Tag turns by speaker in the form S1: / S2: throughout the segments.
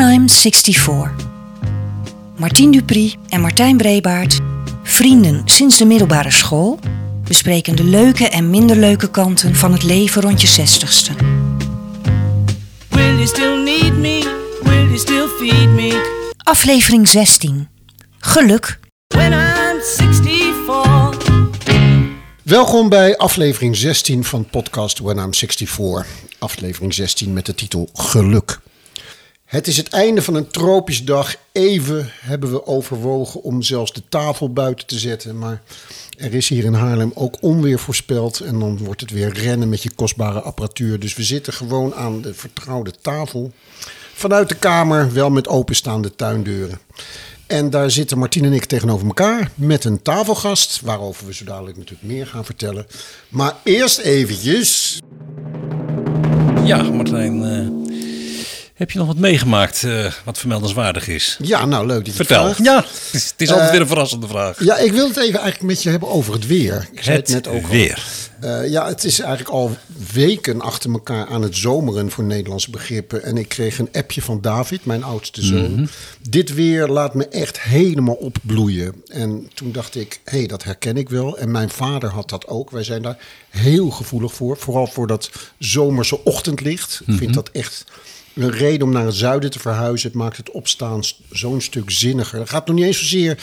S1: When I'm 64. Martien Dupri en Martijn Brebaert, vrienden sinds de middelbare school, bespreken de leuke en minder leuke kanten van het leven rond je zestigste.
S2: Will you still need me? Will you still feed me?
S1: Aflevering 16. Geluk.
S2: When I'm 64.
S3: Welkom bij aflevering 16 van podcast When I'm 64. Aflevering 16 met de titel Geluk. Het is het einde van een tropische dag. Even hebben we overwogen om zelfs de tafel buiten te zetten. Maar er is hier in Haarlem ook onweer voorspeld. En dan wordt het weer rennen met je kostbare apparatuur. Dus we zitten gewoon aan de vertrouwde tafel. Vanuit de kamer, wel met openstaande tuindeuren. En daar zitten Martien en ik tegenover elkaar met een tafelgast. Waarover we zo dadelijk natuurlijk meer gaan vertellen. Maar eerst eventjes...
S4: Ja, Martijn, eh, heb je nog wat meegemaakt eh, wat vermeldenswaardig is?
S3: Ja, nou leuk dat je het
S4: Vertel.
S3: vraagt.
S4: Ja, het is, het is altijd
S3: Eh,
S4: weer een verrassende vraag.
S3: Ja, ik wil het even eigenlijk met je hebben over het weer. Ik zei het,
S4: Het
S3: net ook al.
S4: weer.
S3: Eh, ja, het is eigenlijk al weken achter elkaar aan het zomeren voor Nederlandse begrippen. En ik kreeg een appje van David, mijn oudste zoon.
S4: Mhm.
S3: Dit weer laat me echt helemaal opbloeien. En toen dacht ik, hé, hey, dat herken ik wel. En mijn vader had dat ook. Wij zijn daar heel gevoelig voor. Vooral voor dat zomerse ochtendlicht.
S4: Mhm.
S3: Ik vind dat echt een reden om naar het zuiden te verhuizen. Het maakt het opstaan zo'n stuk zinniger. Het gaat nog niet eens zozeer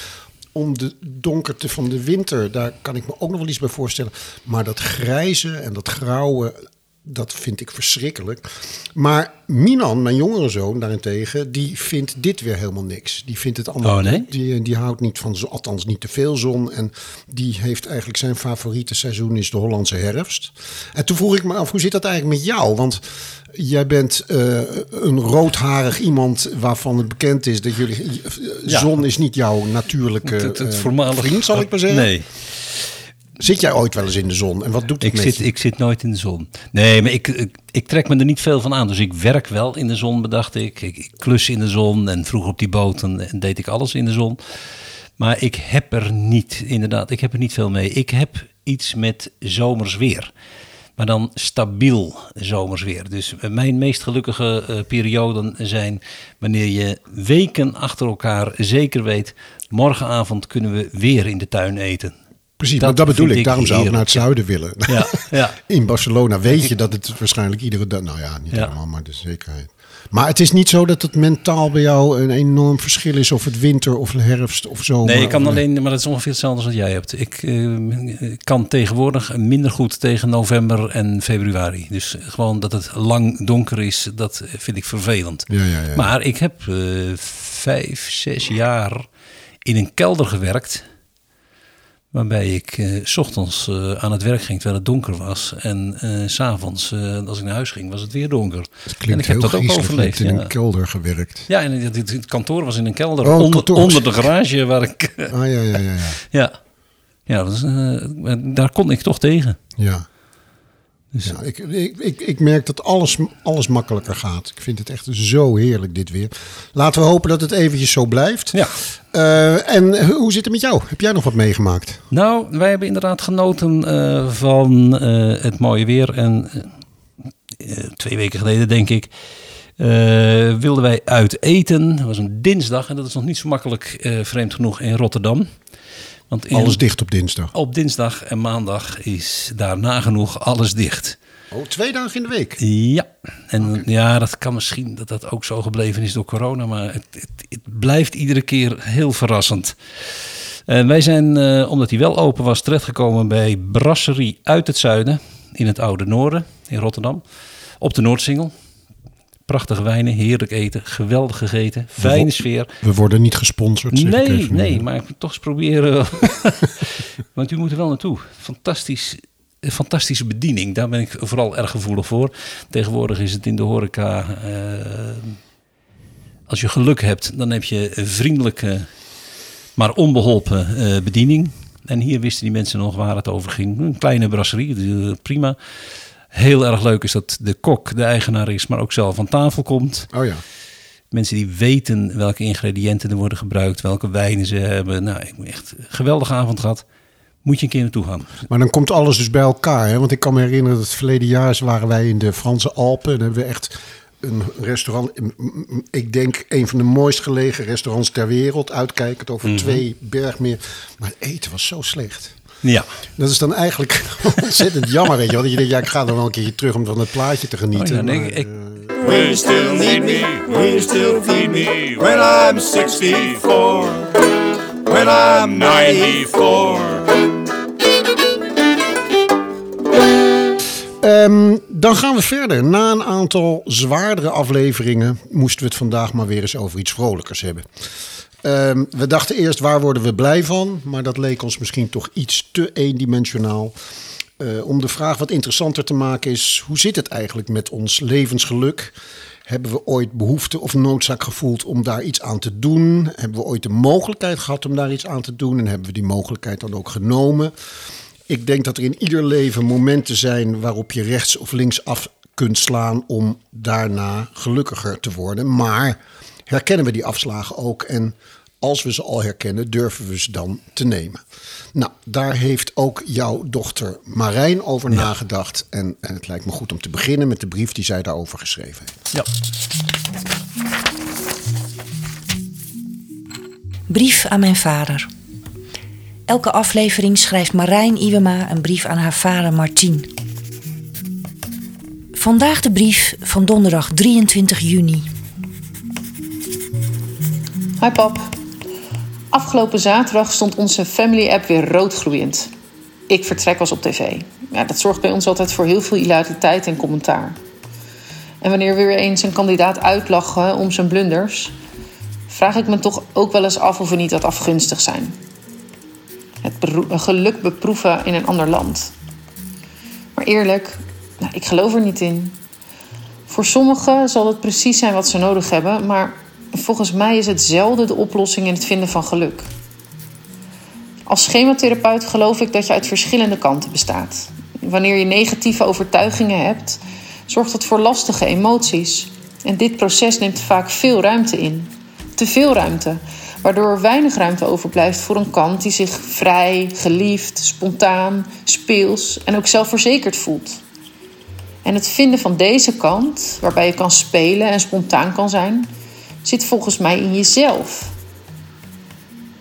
S3: om de donkerte van de winter. Daar kan ik me ook nog wel iets bij voorstellen. Maar dat grijze en dat grauwe, dat vind ik verschrikkelijk. Maar Minan, mijn jongere zoon daarentegen, die vindt dit weer helemaal niks. Die vindt het allemaal.
S4: Oh, nee?
S3: Die, die houdt niet van, althans niet te veel zon. En die heeft eigenlijk zijn favoriete seizoen is de Hollandse herfst. En toen vroeg ik me af, hoe zit dat eigenlijk met jou? Want jij bent eh, een roodharig iemand waarvan het bekend is dat jullie... eh,
S4: Ja.
S3: Zon is niet jouw natuurlijke
S4: Het, het
S3: eh,
S4: voormalig,
S3: vriend, zal ik maar zeggen.
S4: Nee,
S3: Zit jij ooit wel eens in de zon? En wat doet het
S4: ik
S3: met
S4: zit,
S3: je?
S4: ik zit nooit in de zon. Nee, maar ik, ik, ik trek me er niet veel van aan. Dus ik werk wel in de zon, bedacht ik. Ik, ik klus in de zon en vroeg op die boot en, en deed ik alles in de zon. Maar ik heb er niet, inderdaad, ik heb er niet veel mee. Ik heb iets met zomers weer. Maar dan stabiel zomers weer. Dus mijn meest gelukkige eh, perioden zijn wanneer je weken achter elkaar zeker weet... morgenavond kunnen we weer in de tuin eten.
S3: Precies,
S4: dat
S3: maar dat bedoel ik.
S4: ik
S3: Daarom zou ik naar het zuiden willen.
S4: Ja, ja.
S3: In Barcelona weet je dat het waarschijnlijk iedere dag... Nou ja, niet
S4: Ja.
S3: helemaal, maar de zekerheid. Maar het is niet zo dat het mentaal bij jou een enorm verschil is... of het winter of herfst of zomer.
S4: Nee, ik kan alleen, maar dat is ongeveer hetzelfde als wat jij hebt. Ik eh, kan tegenwoordig minder goed tegen november en februari. Dus gewoon dat het lang donker is, dat vind ik vervelend.
S3: Ja, ja, ja.
S4: Maar ik heb eh, vijf, zes jaar in een kelder gewerkt. Waarbij ik eh, s ochtends eh, aan het werk ging terwijl het donker was. En eh, s s'avonds, als ik naar huis ging, was het weer donker.
S3: Het
S4: en ik heb dat ook overleefd.
S3: in
S4: ja.
S3: een kelder gewerkt.
S4: Ja, en het, het- het kantoor was in een kelder.
S3: Oh,
S4: onder, onder de garage waar ik.
S3: Ah, ja, ja, ja, ja.
S4: ja, ja daar kon ik toch tegen.
S3: ja.
S4: Dus,
S3: Ja, ik, ik, ik, ik merk dat alles, alles makkelijker gaat. Ik vind het echt zo heerlijk dit weer. Laten we hopen dat het eventjes zo blijft.
S4: Ja.
S3: Eh, en hoe zit het met jou? Heb jij nog wat meegemaakt?
S4: Nou, wij hebben inderdaad genoten eh, van eh, het mooie weer. En twee weken geleden, denk ik, wilden wij uit eten. Dat was een dinsdag en dat is nog niet zo makkelijk, vreemd genoeg, in Rotterdam. Want in-
S3: Alles dicht op dinsdag.
S4: op dinsdag en maandag is daar nagenoeg alles dicht.
S3: Oh, twee dagen in de week.
S4: Ja, en ja, dat kan misschien dat dat ook zo gebleven is door corona, maar het, het, het blijft iedere keer heel verrassend. En wij zijn, eh, omdat hij wel open was, terechtgekomen bij Brasserie uit het zuiden, in het oude noorden, in Rotterdam, op de Noordsingel. Prachtige wijnen, heerlijk eten, geweldig gegeten, fijne sfeer.
S3: We worden niet gesponsord. zeg
S4: Nee, nee, maar ik moet toch eens proberen. Want u moet er wel naartoe. Fantastisch, een fantastische bediening. Daar ben ik vooral erg gevoelig voor. Tegenwoordig is het in de horeca. eh, als je geluk hebt, dan heb je een vriendelijke, maar onbeholpen eh, bediening. En hier wisten die mensen nog waar het over ging. Een kleine brasserie, eh, prima. Heel erg leuk is dat de kok de eigenaar is, maar ook zelf aan tafel komt.
S3: Oh ja.
S4: Mensen die weten welke ingrediënten er worden gebruikt, welke wijnen ze hebben. Nou, ik heb echt een geweldige avond gehad. Moet je een keer naartoe gaan.
S3: Maar dan komt alles dus bij elkaar. Hè? Want ik kan me herinneren dat het verleden jaar waren wij in de Franse Alpen. En hebben we echt een restaurant, ik denk een van de mooist gelegen restaurants ter wereld, uitkijkend over twee bergmeer. Maar het eten was zo slecht.
S4: Ja.
S3: Dat is dan eigenlijk ontzettend jammer, weet je wel. Dat je denkt, ja, ik ga er wel een keertje terug om van het plaatje te genieten.
S4: Oh ja, nee,
S3: maar,
S4: ik-
S3: eh,
S5: Will you still need me? Will you still feed me when I'm 64? When I'm 94?
S3: Ehm, dan gaan we verder. Na een aantal zwaardere afleveringen moesten we het vandaag maar weer eens over iets vrolijkers hebben. Ehm, we dachten eerst, waar worden we blij van? Maar dat leek ons misschien toch iets te eendimensionaal. Eh, om de vraag wat interessanter te maken is, hoe zit het eigenlijk met ons levensgeluk? Hebben we ooit behoefte of noodzaak gevoeld om daar iets aan te doen? Hebben we ooit de mogelijkheid gehad om daar iets aan te doen? En hebben we die mogelijkheid dan ook genomen? Ik denk dat er in ieder leven momenten zijn waarop je rechts of links af kunt slaan om daarna gelukkiger te worden. Maar herkennen we die afslagen ook? En als we ze al herkennen, durven we ze dan te nemen? Nou, daar heeft ook jouw dochter Marijn over nagedacht. En, en het lijkt me goed om te beginnen met de brief die zij daarover geschreven heeft.
S4: Ja.
S1: Brief aan mijn vader. Elke aflevering schrijft Marijn Iwema een brief aan haar vader Martien. Vandaag de brief van donderdag 23 juni.
S6: Hi pap. Afgelopen zaterdag stond onze family app weer roodgloeiend. Ik vertrek was op tv. Ja, dat zorgt bij ons altijd voor heel veel hilariteit en commentaar. En wanneer weer eens een kandidaat uitlachen om zijn blunders, vraag ik me toch ook wel eens af of we niet wat afgunstig zijn. Het geluk beproeven in een ander land. Maar eerlijk, nou, ik geloof er niet in. Voor sommigen zal het precies zijn wat ze nodig hebben, maar volgens mij is het zelden de oplossing in het vinden van geluk. Als schematherapeut geloof ik dat je uit verschillende kanten bestaat. Wanneer je negatieve overtuigingen hebt, zorgt dat voor lastige emoties. En dit proces neemt vaak veel ruimte in. Te veel ruimte, waardoor er weinig ruimte overblijft voor een kant die zich vrij, geliefd, spontaan, speels en ook zelfverzekerd voelt. En het vinden van deze kant, waarbij je kan spelen en spontaan kan zijn, zit volgens mij in jezelf.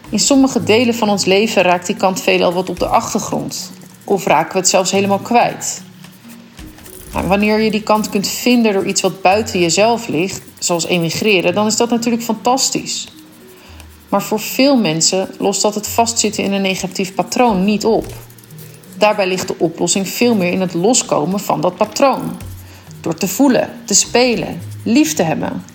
S6: In sommige delen van ons leven raakt die kant veelal wat op de achtergrond. Of raken we het zelfs helemaal kwijt. Wanneer je die kant kunt vinden door iets wat buiten jezelf ligt, zoals emigreren, dan is dat natuurlijk fantastisch. Maar voor veel mensen lost dat het vastzitten in een negatief patroon niet op. Daarbij ligt de oplossing veel meer in het loskomen van dat patroon. Door te voelen, te spelen, lief te hebben.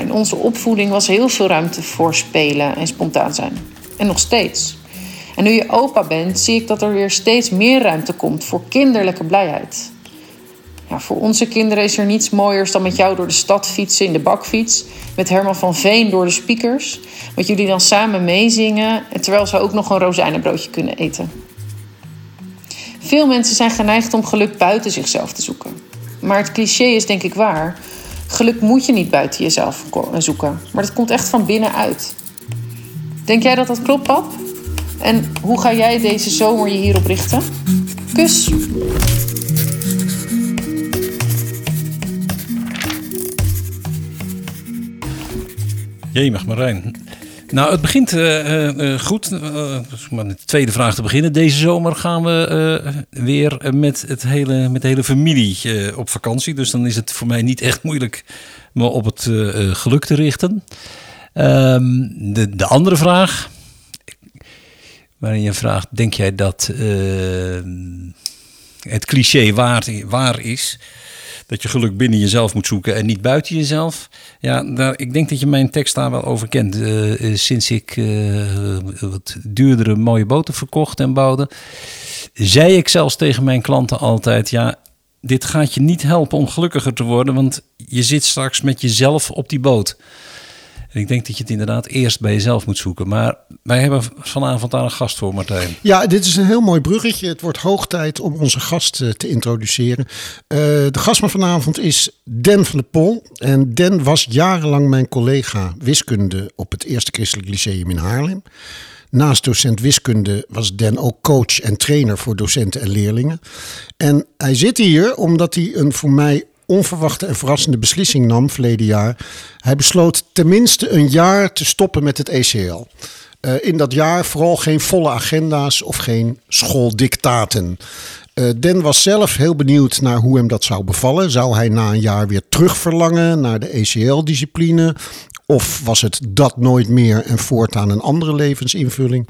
S6: In onze opvoeding was heel veel ruimte voor spelen en spontaan zijn. En nog steeds. En nu je opa bent, zie ik dat er weer steeds meer ruimte komt voor kinderlijke blijheid. Ja, voor onze kinderen is er niets mooiers dan met jou door de stad fietsen in de bakfiets. Met Herman van Veen door de speakers. Met jullie dan samen meezingen. En terwijl ze ook nog een rozijnenbroodje kunnen eten. Veel mensen zijn geneigd om geluk buiten zichzelf te zoeken. Maar het cliché is denk ik waar. Geluk moet je niet buiten jezelf zoeken. Maar dat komt echt van binnenuit. Denk jij dat dat klopt, pap? En hoe ga jij deze zomer je hierop richten? Kus!
S4: Jemig Marijn. Nou, het begint eh, eh, eh, goed. Om met de tweede vraag te beginnen. Deze zomer gaan we weer met, het hele, met de hele familie op vakantie. Dus dan is het voor mij niet echt moeilijk me op het geluk te richten. Ehm, de, de andere vraag, waarin je vraagt, denk jij dat het cliché waar, waar is? Dat je geluk binnen jezelf moet zoeken en niet buiten jezelf. Ja, daar, ik denk dat je mijn tekst daar wel over kent. Eh, eh, sinds ik eh, wat duurdere mooie boten verkocht en bouwde, zei ik zelfs tegen mijn klanten altijd: ja, dit gaat je niet helpen om gelukkiger te worden, want je zit straks met jezelf op die boot. En ik denk dat je het inderdaad eerst bij jezelf moet zoeken. Maar wij hebben vanavond daar een gast voor, Martijn.
S3: Ja, dit is een heel mooi bruggetje. Het wordt hoog tijd om onze gast eh, te introduceren. Eh, de gast van vanavond is Den van de Pol. En Den was jarenlang mijn collega wiskunde op het Eerste Christelijk Lyceum in Haarlem. Naast docent wiskunde was Den ook coach en trainer voor docenten en leerlingen. En hij zit hier omdat hij een voor mij onverwachte en verrassende beslissing nam verleden jaar. Hij besloot tenminste een jaar te stoppen met het ECL. Eh, in dat jaar vooral geen volle agenda's of geen schooldictaten. Eh Den was zelf heel benieuwd naar hoe hem dat zou bevallen. Zou hij na een jaar weer terugverlangen naar de ECL-discipline? Of was het dat nooit meer en voortaan een andere levensinvulling?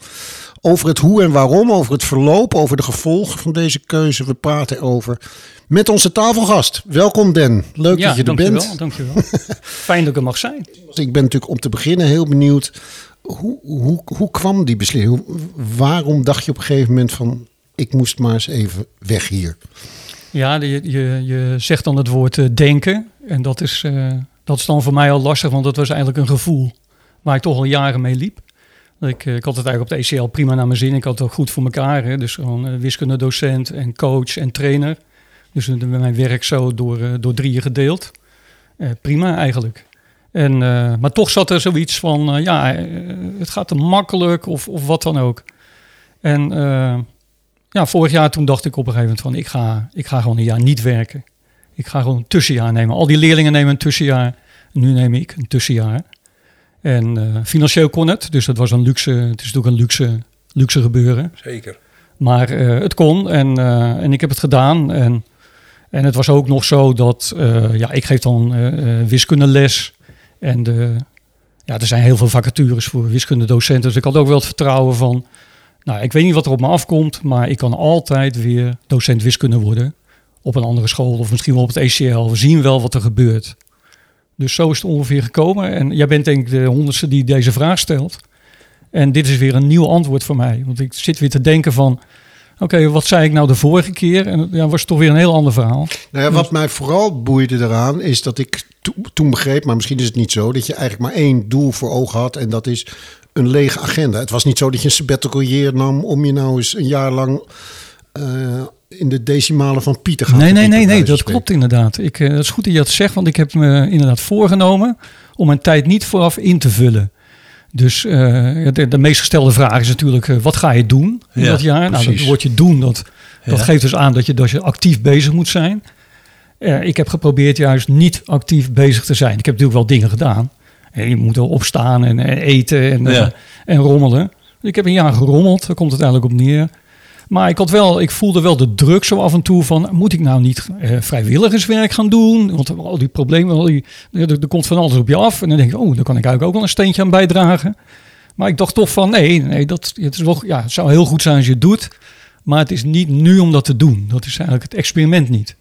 S3: Over het hoe en waarom, over het verloop, over de gevolgen van deze keuze. We praten erover met onze tafelgast. Welkom Den, leuk dat je er
S7: dankjewel,
S3: bent.
S7: dankjewel. Fijn dat ik er mag zijn.
S3: Ik ben natuurlijk om te beginnen heel benieuwd. Hoe, hoe, hoe kwam die beslissing? Waarom dacht je op een gegeven moment van... ik moest maar eens even weg hier?
S7: Ja, je, je, je zegt dan het woord eh, denken. En dat is, eh, dat is dan voor mij al lastig, want dat was eigenlijk een gevoel waar ik toch al jaren mee liep. Ik, eh, ik had het eigenlijk op de ECL prima naar mijn zin. Ik had het ook goed voor elkaar. Hè? Dus gewoon eh, wiskundedocent en coach en trainer. Dus eh, mijn werk zo door, door drieën gedeeld. Prima eigenlijk. En, maar toch zat er zoiets van, ja, het gaat te makkelijk of, of wat dan ook. En ja, vorig jaar toen dacht ik op een gegeven moment van, ik ga, ik ga gewoon een jaar niet werken. Ik ga gewoon een tussenjaar nemen. Al die leerlingen nemen een tussenjaar. Nu neem ik een tussenjaar. En eh, financieel kon het, dus dat was een luxe, het is natuurlijk een luxe, luxe gebeuren.
S4: Zeker.
S7: Maar eh, het kon en, eh, en ik heb het gedaan. En, en het was ook nog zo dat, ja, ik geef dan wiskundeles. En de, ja, er zijn heel veel vacatures voor wiskundedocenten. Dus ik had ook wel het vertrouwen van, nou, ik weet niet wat er op me afkomt, maar ik kan altijd weer docent wiskunde worden. Op een andere school of misschien wel op het ECL. We zien wel wat er gebeurt. Dus zo is het ongeveer gekomen. En jij bent denk ik de honderdste die deze vraag stelt. En dit is weer een nieuw antwoord voor mij. Want ik zit weer te denken van... Oké, wat zei ik nou de vorige keer? En ja, was toch weer een heel ander verhaal.
S3: Nou ja, wat mij vooral boeide eraan is dat ik to- toen begreep, maar misschien is het niet zo, dat je eigenlijk maar één doel voor ogen had en dat is een lege agenda. Het was niet zo dat je een sabbatical nam om je nou eens een jaar lang eh, in de decimalen van Pi te gaan.
S7: Nee, nee, nee, nee, dat klopt inderdaad. Ik, eh, het is goed dat je dat zegt, want ik heb me inderdaad voorgenomen om mijn tijd niet vooraf in te vullen. Dus eh, de, de meest gestelde vraag is natuurlijk, eh, wat ga je doen in
S4: Ja,
S7: dat jaar? Nou, dat woordje doen, dat, dat
S4: Ja.
S7: geeft dus aan dat je, dat je actief bezig moet zijn. Eh, ik heb geprobeerd juist niet actief bezig te zijn. Ik heb natuurlijk wel dingen gedaan. Je moet wel opstaan en eten en,
S4: Ja.
S7: en rommelen. Ik heb een jaar gerommeld, daar komt het eigenlijk op neer. Maar ik, had wel, ik voelde wel de druk zo af en toe van... moet ik nou niet eh, vrijwilligerswerk gaan doen? Want al die problemen, al die, er, komt van alles op je af. En dan denk ik, oh, daar kan ik eigenlijk ook wel een steentje aan bijdragen. Maar ik dacht toch van, nee, nee dat, het, is wel, ja, het zou heel goed zijn als je het doet. Maar het is niet nu om dat te doen. Dat is eigenlijk het experiment niet.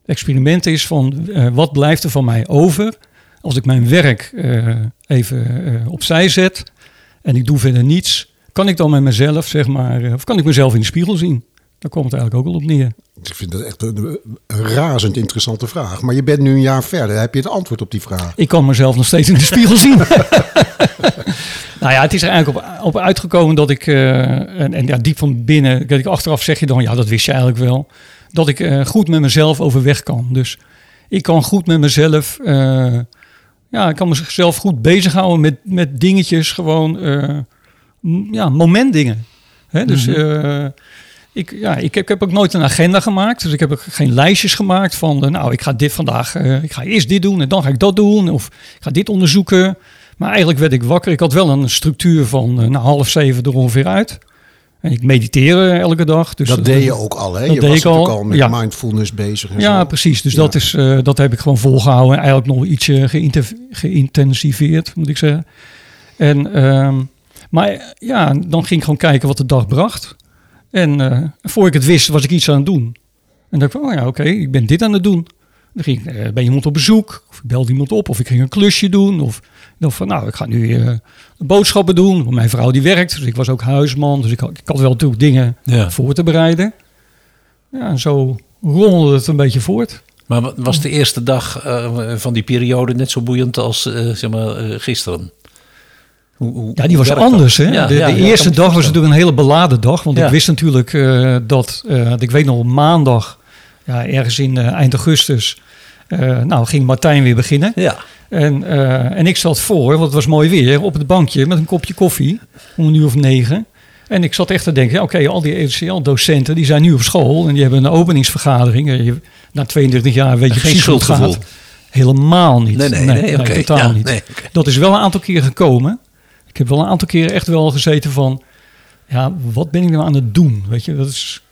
S7: Het experiment is van, eh, wat blijft er van mij over... als ik mijn werk eh, even opzij zet... en ik doe verder niets... kan ik dan met mezelf, zeg maar... eh, of kan ik mezelf in de spiegel zien? Daar komt het eigenlijk ook wel op neer.
S3: Ik vind dat echt een, een razend interessante vraag. Maar je bent nu een jaar verder. Heb je het antwoord op die vraag?
S7: Ik kan mezelf nog steeds in de spiegel zien. nou ja, het is er eigenlijk op, op uitgekomen dat ik, eh, en, en ja, diep van binnen, dat ik achteraf zeg je dan, ja, dat wist je eigenlijk wel, dat ik eh, goed met mezelf overweg kan. Dus ik kan goed met mezelf, ja, ik kan mezelf goed bezighouden met, met dingetjes, gewoon, ja, momentdingen. Hè? Dus eh, ik, ja, ik, heb, ik heb ook nooit een agenda gemaakt. Dus ik heb ook geen lijstjes gemaakt van, eh, nou, ik ga dit vandaag, eh, ik ga eerst dit doen en dan ga ik dat doen. Of ik ga dit onderzoeken. Maar eigenlijk werd ik wakker. Ik had wel een structuur van uh, nou, half zeven er ongeveer uit. En ik mediteer eh, elke dag. Dus
S3: dat deed je ook al, hè?
S7: dat
S3: Je
S7: deed
S3: was
S7: ik al,
S3: met
S7: ja.
S3: mindfulness bezig. En
S7: Ja,
S3: zo.
S7: precies. Dus
S3: Ja.
S7: dat, is, dat heb ik gewoon volgehouden. En eigenlijk nog ietsje geïnten- geïntensiveerd, moet ik zeggen. En, ehm, maar ja, dan ging ik gewoon kijken wat de dag bracht. En eh, voor ik het wist, was ik iets aan het doen. En dan dacht ik, van, oh ja, oké, ik ben dit aan het doen. Dan ging ik eh, bij iemand op bezoek, of ik belde iemand op, of ik ging een klusje doen. Of dacht van, nou, ik ga nu eh, boodschappen doen. Want mijn vrouw die werkt, dus ik was ook huisman. Dus ik had, ik had wel natuurlijk dingen
S4: Ja.
S7: voor te bereiden. Ja, en zo rommelde het een beetje voort.
S4: Maar wa- was de eerste dag van die periode net zo boeiend als zeg maar, gisteren? Hoe, hoe-
S7: Ja, die was anders. Hè?
S4: Ja,
S7: de
S4: ja,
S7: de eerste dag was natuurlijk een hele beladen dag. Want ik wist natuurlijk eh, dat, eh, ik weet nog, maandag, ja, ergens in eh, eind augustus, nou ging Martijn weer beginnen.
S4: Ja,
S7: En, en ik zat voor, want het was mooi weer, op het bankje met een kopje koffie om een uur of negen. En ik zat echt te denken, oké, al die ECL-docenten die zijn nu op school en die hebben een openingsvergadering. Na 22 jaar weet je
S4: Geen
S7: precies hoe het gaat. Helemaal niet.
S4: Nee, nee, nee, oké.
S7: totaal
S4: Ja,
S7: niet.
S4: nee.
S7: Dat is wel een aantal keer gekomen. Ik heb wel een aantal keer echt wel gezeten van, ja, wat ben ik nou aan het doen? Weet je, dat is...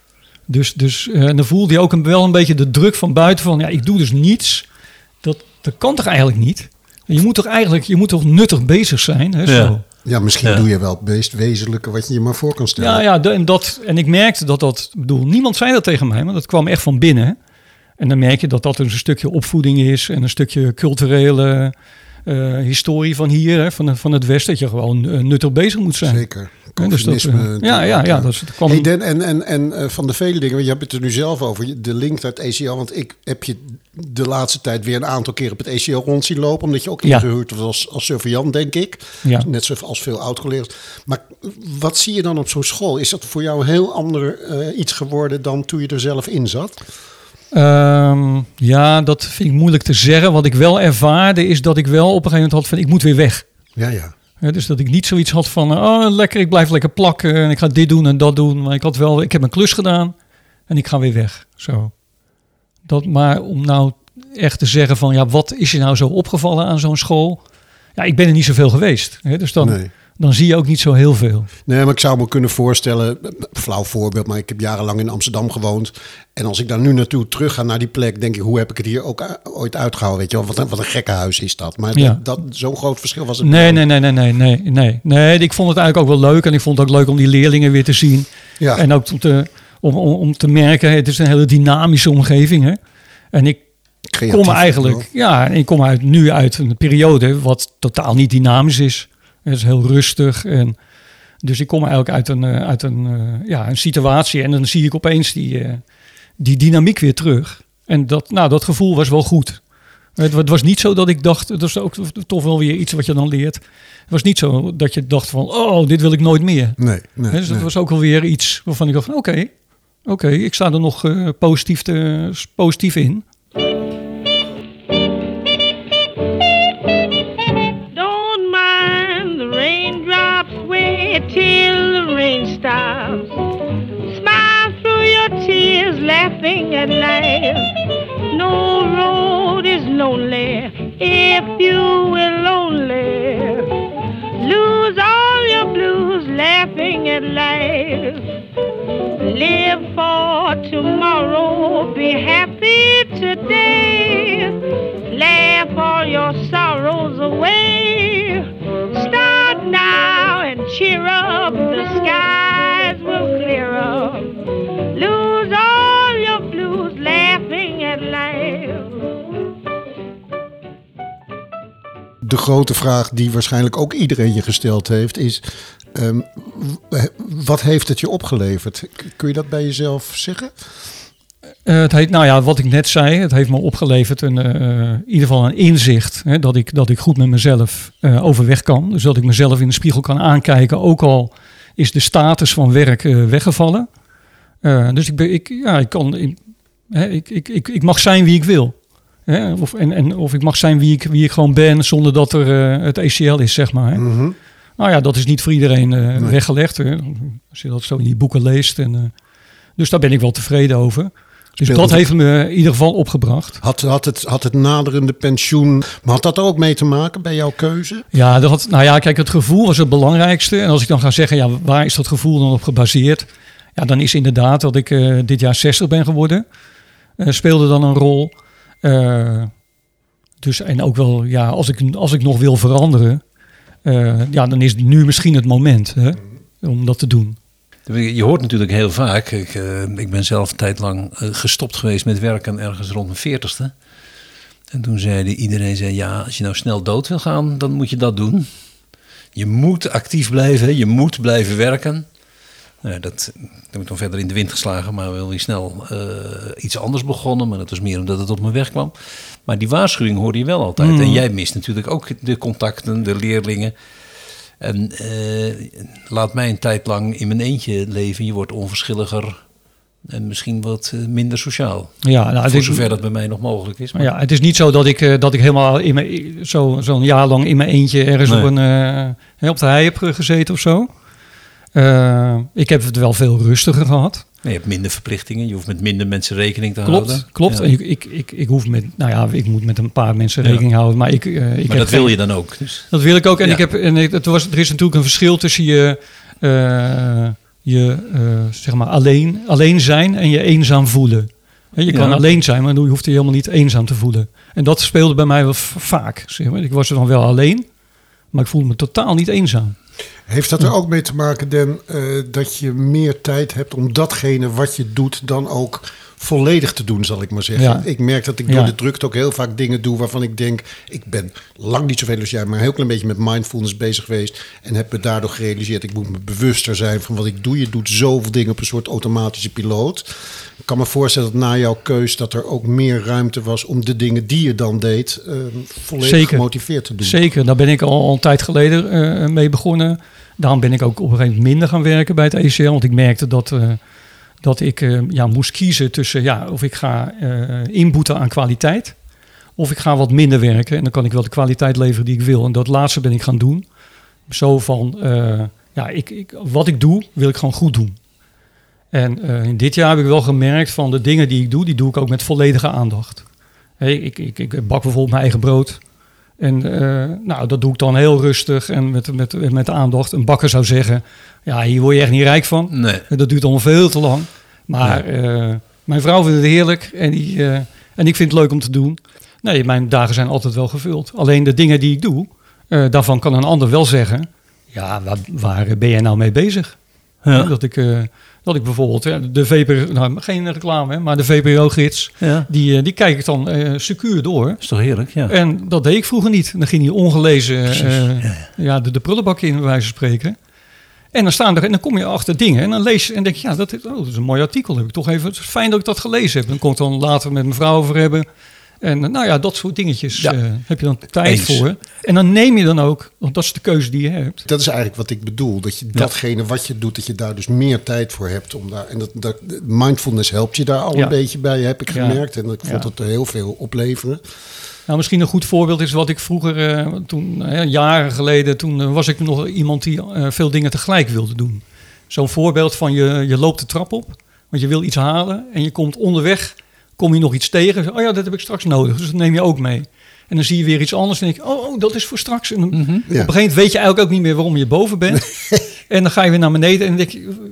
S7: Dus, dus eh, en dan voelde je ook een, wel een beetje de druk van buiten van, ja, ik doe dus niets. Dat, dat kan toch eigenlijk niet? Je moet toch eigenlijk, je moet toch nuttig bezig zijn? Hè,
S4: Ja.
S7: zo.
S3: Ja, misschien
S4: Ja.
S3: doe je wel het meest wezenlijke wat je je maar voor kan stellen.
S7: Ja, ja de- en, dat, en ik merkte dat dat, bedoel, niemand zei dat tegen mij, maar dat kwam echt van binnen. En dan merk je dat dat dus een stukje opvoeding is en een stukje culturele eh, historie van hier, hè, van, van het Westen, dat je gewoon eh, nuttig bezig moet zijn.
S3: Zeker.
S7: Ja, dus dat, eh, ja, ja, ja, dat, kwam.
S3: Hey, en en, en van de vele dingen, je hebt het er nu zelf over, de link naar het ECL. Want ik heb je de laatste tijd weer een aantal keer op het ECL rond zien lopen. Omdat je ook
S7: Ja.
S3: ingehuurd was als, als surveillant, denk ik.
S7: Ja.
S3: Net zoals veel oud-collega's. Maar wat zie je dan op zo'n school? Is dat voor jou heel ander iets geworden dan toen je er zelf in zat?
S7: Ehm, ja, dat vind ik moeilijk te zeggen. Wat ik wel ervaarde is dat ik wel op een gegeven moment had van, ik moet weer weg.
S3: Ja, ja.
S7: Dus dat ik niet zoiets had van, eh, oh lekker, ik blijf lekker plakken en ik ga dit doen en dat doen. Maar ik had wel, ik heb een klus gedaan en ik ga weer weg. Zo. Dat, maar om nou echt te zeggen van, ja, wat is je nou zo opgevallen aan zo'n school? Ja, ik ben er niet zoveel geweest. Hè, dus dan,
S3: Nee.
S7: Dan zie je ook niet zo heel veel.
S3: Nee, maar ik zou me kunnen voorstellen, flauw voorbeeld, maar ik heb jarenlang in Amsterdam gewoond. En als ik daar nu naartoe terug ga naar die plek, denk ik, hoe heb ik het hier ook ooit uitgehouden? Weet je wel, wat een, wat een gekke huis is dat. Maar
S7: Ja.
S3: dat, dat, zo'n groot verschil was het
S7: Nee, nee, nee, nee, nee, nee, nee. Nee, ik vond het eigenlijk ook wel leuk. En ik vond het ook leuk om die leerlingen weer te zien.
S3: Ja.
S7: En ook om te, om, om, om te merken, het is een hele dynamische omgeving. Hè? En ik
S3: Creatief
S7: kom eigenlijk, ja, ik kom uit, nu uit een periode wat totaal niet dynamisch is. Het is heel rustig. En, dus ik kom eigenlijk uit een, eh, uit een, eh, ja, een situatie en dan zie ik opeens die, eh, die dynamiek weer terug. En dat, nou, dat gevoel was wel goed. Het, wa- het was niet zo dat ik dacht, dat is ook toch wel weer iets wat je dan leert. Het was niet zo dat je dacht van, oh, dit wil ik nooit meer.
S3: Nee, nee,
S7: dus dat
S3: nee.
S7: was ook wel weer iets waarvan ik dacht van, oké, oké, ik sta er nog positief, te, positief in.
S8: Laughing at life. No road is lonely if you will only lose all your blues, laughing at life. Live for tomorrow, be happy today. Laugh all your sorrows away. Start now and cheer up,
S3: De grote vraag die waarschijnlijk ook iedereen je gesteld heeft is... ehm, wat heeft het je opgeleverd? Kun je dat bij jezelf zeggen?
S7: Eh, het heet, nou ja, wat ik net zei, het heeft me opgeleverd een, eh, in ieder geval een inzicht hè, dat, ik, dat ik goed met mezelf eh, overweg kan. Dus dat ik mezelf in de spiegel kan aankijken, ook al is de status van werk weggevallen. Dus ik, ben, ik, ja, ik, kan, hè, ik, ik, ik, ik mag zijn wie ik wil. Hè? Of, en, en, of ik mag zijn wie ik, wie ik gewoon ben zonder dat er eh, het ECL is, zeg maar. Hè?
S3: Mhm.
S7: Nou ja, dat is niet voor iedereen eh,
S3: Nee.
S7: weggelegd. Hè? Als je dat zo in die boeken leest. En, eh, dus daar ben ik wel tevreden over. Dus dat heeft me in ieder geval opgebracht.
S3: Had, had, het, had het naderende pensioen... Maar had dat er ook mee te maken bij jouw keuze?
S7: Ja, dat had, nou ja, kijk, het gevoel was het belangrijkste. En als ik dan ga zeggen, ja, waar is dat gevoel dan op gebaseerd? Ja, dan is inderdaad dat ik eh, dit jaar 60 ben geworden. Eh, speelde dan een rol. Eh, dus, en ook wel, ja, als ik, als ik nog wil veranderen, eh, ja, dan is nu misschien het moment hè, om dat te doen.
S4: Je hoort natuurlijk heel vaak, ik, eh, ik ben zelf een tijd lang gestopt geweest met werken ergens rond mijn veertigste. En toen zei iedereen, zei, ja, als je nou snel dood wil gaan, dan moet je dat doen. Je moet actief blijven, je moet blijven werken. Nou, dat, dat heb ik dan verder in de wind geslagen, maar wel weer snel eh, iets anders begonnen. Maar dat was meer omdat het op mijn weg kwam. Maar die waarschuwing hoorde je wel altijd.
S7: Mm.
S4: En jij mist natuurlijk ook de contacten, de leerlingen. En eh, laat mij een tijd lang in mijn eentje leven. Je wordt onverschilliger en misschien wat eh, minder sociaal.
S7: Ja, nou, het
S4: Voor
S7: is-
S4: zover dat bij mij nog mogelijk is. Maar
S7: Ja, het is niet zo dat ik, dat ik helemaal in mijn, zo, zo'n jaar lang in mijn eentje ergens
S4: Nee.
S7: op, een, hè, op de hei heb gezeten of zo. Eh, ik heb het wel veel rustiger gehad.
S4: Je hebt minder verplichtingen. Je hoeft met minder mensen rekening te houden.
S7: Klopt, klopt.
S4: Ja.
S7: En ik, ik, ik, ik hoef met, nou ja, ik moet met een paar mensen
S4: Ja.
S7: rekening houden. Maar ik, eh, ik
S4: Maar
S7: heb
S4: dat wil
S7: geen-
S4: je dan ook. Dus.
S7: Dat wil ik ook. En,
S4: Ja.
S7: ik heb, en het was, er is natuurlijk een verschil tussen je, eh, je zeg maar alleen, alleen zijn en je eenzaam voelen. Je kan alleen zijn, maar je hoeft je helemaal niet eenzaam te voelen. En dat speelde bij mij wel vaak. Zeg maar. Ik was er dan wel alleen, maar ik voelde me totaal niet eenzaam.
S3: Heeft dat er ook mee te maken, Den, eh, dat je meer tijd hebt om datgene wat je doet dan ook volledig te doen, zal ik maar zeggen.
S7: Ja.
S3: Ik merk dat ik door
S7: Ja.
S3: de drukte ook heel vaak dingen doe waarvan ik denk, ik ben lang niet zoveel als jij, maar een heel klein beetje met mindfulness bezig geweest en heb me daardoor gerealiseerd, ik moet me bewuster zijn van wat ik doe. Je doet zoveel dingen op een soort automatische piloot. Ik kan me voorstellen dat na jouw keus dat er ook meer ruimte was om de dingen die je dan deed, eh, volledig
S7: Zeker.
S3: gemotiveerd te doen.
S7: Zeker, daar ben ik al, al een tijd geleden eh, mee begonnen. Daarom ben ik ook op een gegeven moment minder gaan werken bij het ECL. Want ik merkte dat, eh, dat ik eh, ja, moest kiezen tussen ja, of ik ga eh, inboeten aan kwaliteit. Of ik ga wat minder werken. En dan kan ik wel de kwaliteit leveren die ik wil. En dat laatste ben ik gaan doen. Zo van, eh, ja, ik, ik, wat ik doe, wil ik gewoon goed doen. En in dit jaar heb ik wel gemerkt van de dingen die ik doe, die doe ik ook met volledige aandacht. Hey, ik, ik, ik bak bijvoorbeeld mijn eigen brood. En eh, nou, dat doe ik dan heel rustig en met, met, met aandacht. Een bakker zou zeggen, ja, hier word je echt niet rijk van.
S4: Nee.
S7: Dat duurt allemaal veel te lang. Maar eh, mijn vrouw vindt het heerlijk en, die, eh, en ik vind het leuk om te doen. Nee, mijn dagen zijn altijd wel gevuld. Alleen de dingen die ik doe, daarvan kan een ander wel zeggen... ja, waar, waar ben jij nou mee bezig?
S4: Ja.
S7: Dat, ik, dat ik bijvoorbeeld de VPRO... Nou, geen reclame, maar de VPRO-gids...
S4: Ja.
S7: Die, eh, die kijk ik dan eh secuur door.
S4: is toch heerlijk? Ja.
S7: En dat deed ik vroeger niet. Dan ging hij ongelezen eh, ja, de, de prullenbak in, bij wijze van spreken. En dan staan er en dan kom je achter dingen en dan lees je en denk je, ja, dat is, oh, dat is een mooi artikel. Heb ik toch even, het is fijn dat ik dat gelezen heb. Dan kon ik dan later met mijn vrouw over hebben. En eh, nou ja, dat soort dingetjes
S4: Ja.
S7: eh, heb je dan tijd
S4: Eens.
S7: voor. En dan neem je dan ook, want dat is de keuze die je hebt.
S3: Dat is eigenlijk wat ik bedoel. Dat je datgene wat je doet, dat je daar dus meer tijd voor hebt. Om daar, en dat, dat, mindfulness helpt je daar al
S7: Ja.
S3: een beetje bij, heb ik gemerkt. En ik vond het heel veel opleveren.
S7: Nou, misschien een goed voorbeeld is wat ik vroeger, eh, toen, jaren geleden, toen was ik nog iemand die veel dingen tegelijk wilde doen. Zo'n voorbeeld van je, je loopt de trap op, want je wil iets halen en je komt onderweg, kom je nog iets tegen. Oh ja, dat heb ik straks nodig, dus dat neem je ook mee. En dan zie je weer iets anders en denk je, oh, oh dat is voor straks. En dan, Op een gegeven moment weet je eigenlijk ook niet meer waarom je boven bent. en dan ga je weer naar beneden en dan denk je,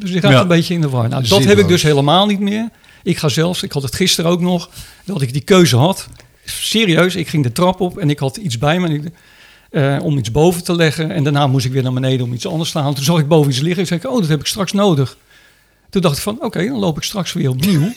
S7: dus je gaat
S4: Ja.
S7: een beetje in de war. Nou, dat heb ik dus helemaal niet meer. Ik ga zelfs, ik had het gisteren ook nog, dat ik die keuze had. Serieus, ik ging de trap op en ik had iets bij me en ik- eh, om iets boven te leggen. En daarna moest ik weer naar beneden om iets anders te halen. Toen zag ik boven iets liggen en zei ik, oh, dat heb ik straks nodig. Toen dacht ik van, oké, dan loop ik straks weer opnieuw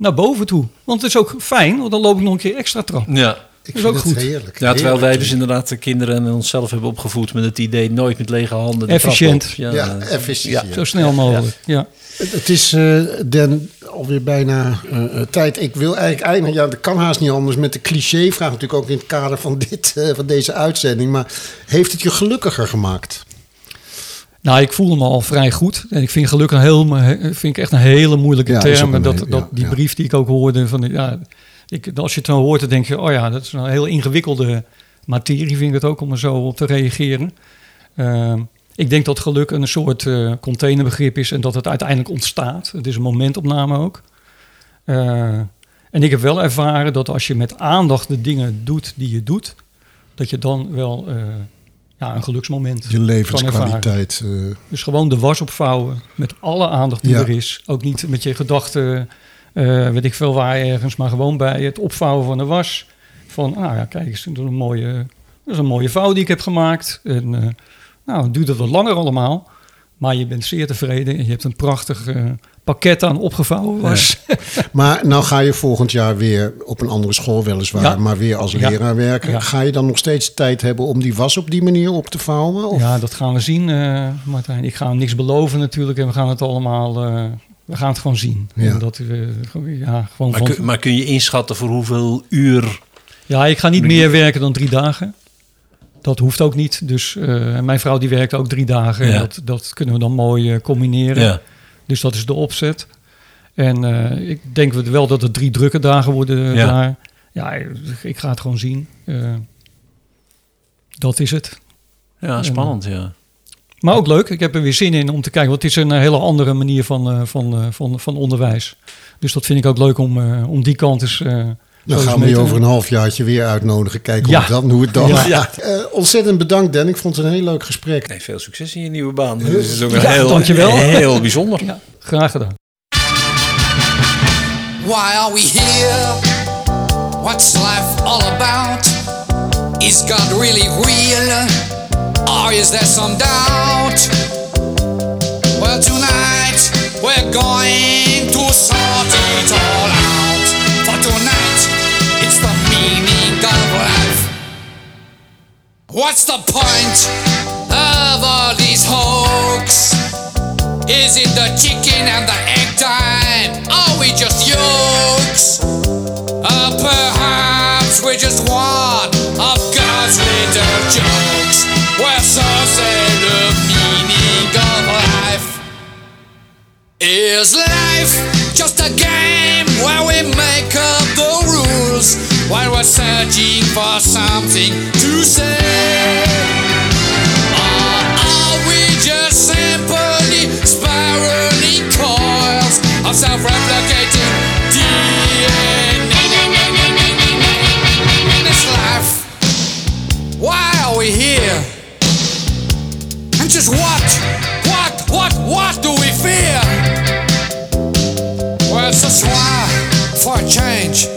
S7: naar boven toe. Want het is ook fijn, want dan loop ik nog een keer extra trap.
S4: Ja.
S3: Ik
S7: is
S3: vind
S7: ook
S3: het
S7: goed.
S3: heerlijk.
S4: Ja, terwijl wij dus inderdaad de kinderen en onszelf hebben opgevoed met het idee nooit met lege handen. de
S7: Efficiënt.
S4: trap.
S3: Ja, efficiënt.
S4: ja.
S7: Zo snel mogelijk, ja.
S3: Het is eh Den alweer bijna eh, eh, tijd. Ik wil eigenlijk eindigen. Ja, dat kan haast niet anders met de cliché-vraag. Natuurlijk ook in het kader van, dit, eh, van deze uitzending. Maar heeft het je gelukkiger gemaakt?
S7: Nou, ik voel me al vrij goed. En ik vind geluk een heel, vind ik echt een hele moeilijke
S3: Ja,
S7: term. Dat, dat,
S3: ja,
S7: die brief die ik ook hoorde, van, ja, ik, als je het dan hoort, dan denk je, oh ja, dat is een heel ingewikkelde materie, vind ik het ook, om er zo op te reageren. Ehm, ik denk dat geluk een soort eh, containerbegrip is en dat het uiteindelijk ontstaat. Het is een momentopname ook. Eh, en ik heb wel ervaren dat als je met aandacht de dingen doet die je doet, dat je dan wel eh, ja, een geluksmoment
S3: Je levenskwaliteit. eh,
S7: Dus gewoon de was opvouwen met alle aandacht die
S3: Ja.
S7: er is. Ook niet met je gedachten, eh, weet ik veel waar ergens, maar gewoon bij het opvouwen van de was. Van, nou ja, kijk eens, dat is een mooie, dat is een mooie vouw die ik heb gemaakt. En eh, nou, het duurt het wat langer allemaal. Maar je bent zeer tevreden en je hebt een prachtig pakket aan opgevouwen was.
S3: Maar nou ga je volgend jaar weer op een andere school weliswaar,
S7: Ja.
S3: maar weer als
S7: Ja.
S3: leraar werken.
S7: Ja.
S3: Ga je dan nog steeds tijd hebben om die was op die manier op te vouwen? Of?
S7: Ja, dat gaan we zien, eh, Martijn. Ik ga niks beloven natuurlijk en we gaan het allemaal, eh, we gaan het gewoon zien.
S3: Ja.
S7: Dat, ja, gewoon
S4: Maar,
S7: van,
S4: kun, maar kun je inschatten voor hoeveel uur...
S7: Ja, ik ga niet meer werken dan drie dagen. Dat hoeft ook niet. Dus eh, mijn vrouw die werkt ook drie dagen.
S4: Ja.
S7: Dat, dat kunnen we dan mooi combineren. Dus dat is de opzet. En eh, ik denk wel dat het drie drukke dagen worden eh,
S4: Ja.
S7: daar. Ja, ik ga het gewoon zien. Eh, dat is het.
S4: Ja, spannend, ja.
S7: Maar ook leuk. Ik heb er weer zin in om te kijken. Want het is een hele andere manier van, van, van, van onderwijs. Dus dat vind ik ook leuk om, om die kant eens...
S3: Dan gaan we je over een halfjaartje weer uitnodigen. Kijken
S7: Ja.
S3: hoe, het dan, hoe het dan
S7: Ja.
S3: Eh, ontzettend bedankt, Dan. Ik vond het een heel leuk gesprek.
S9: Nee, veel succes in je nieuwe baan. Het is ook
S7: Ja,
S9: heel,
S7: dankjewel.
S9: heel bijzonder.
S7: Ja, graag gedaan.
S10: Why are we here? What's life all about? Is God really real? Or is there some doubt? Well, tonight we're going to sort it all out. For tonight, of life. What's the point of all these hoax? Is it the chicken and the egg time? Are we just yolks? Or uh, perhaps we're just one of God's little jokes. Where some say the meaning of life is life just a game we're searching for something to say? Are we just simply coils of self-replicating DNA? In this life, why are we here? And just what, what, what, what do we fear? Well, it's why, for a change,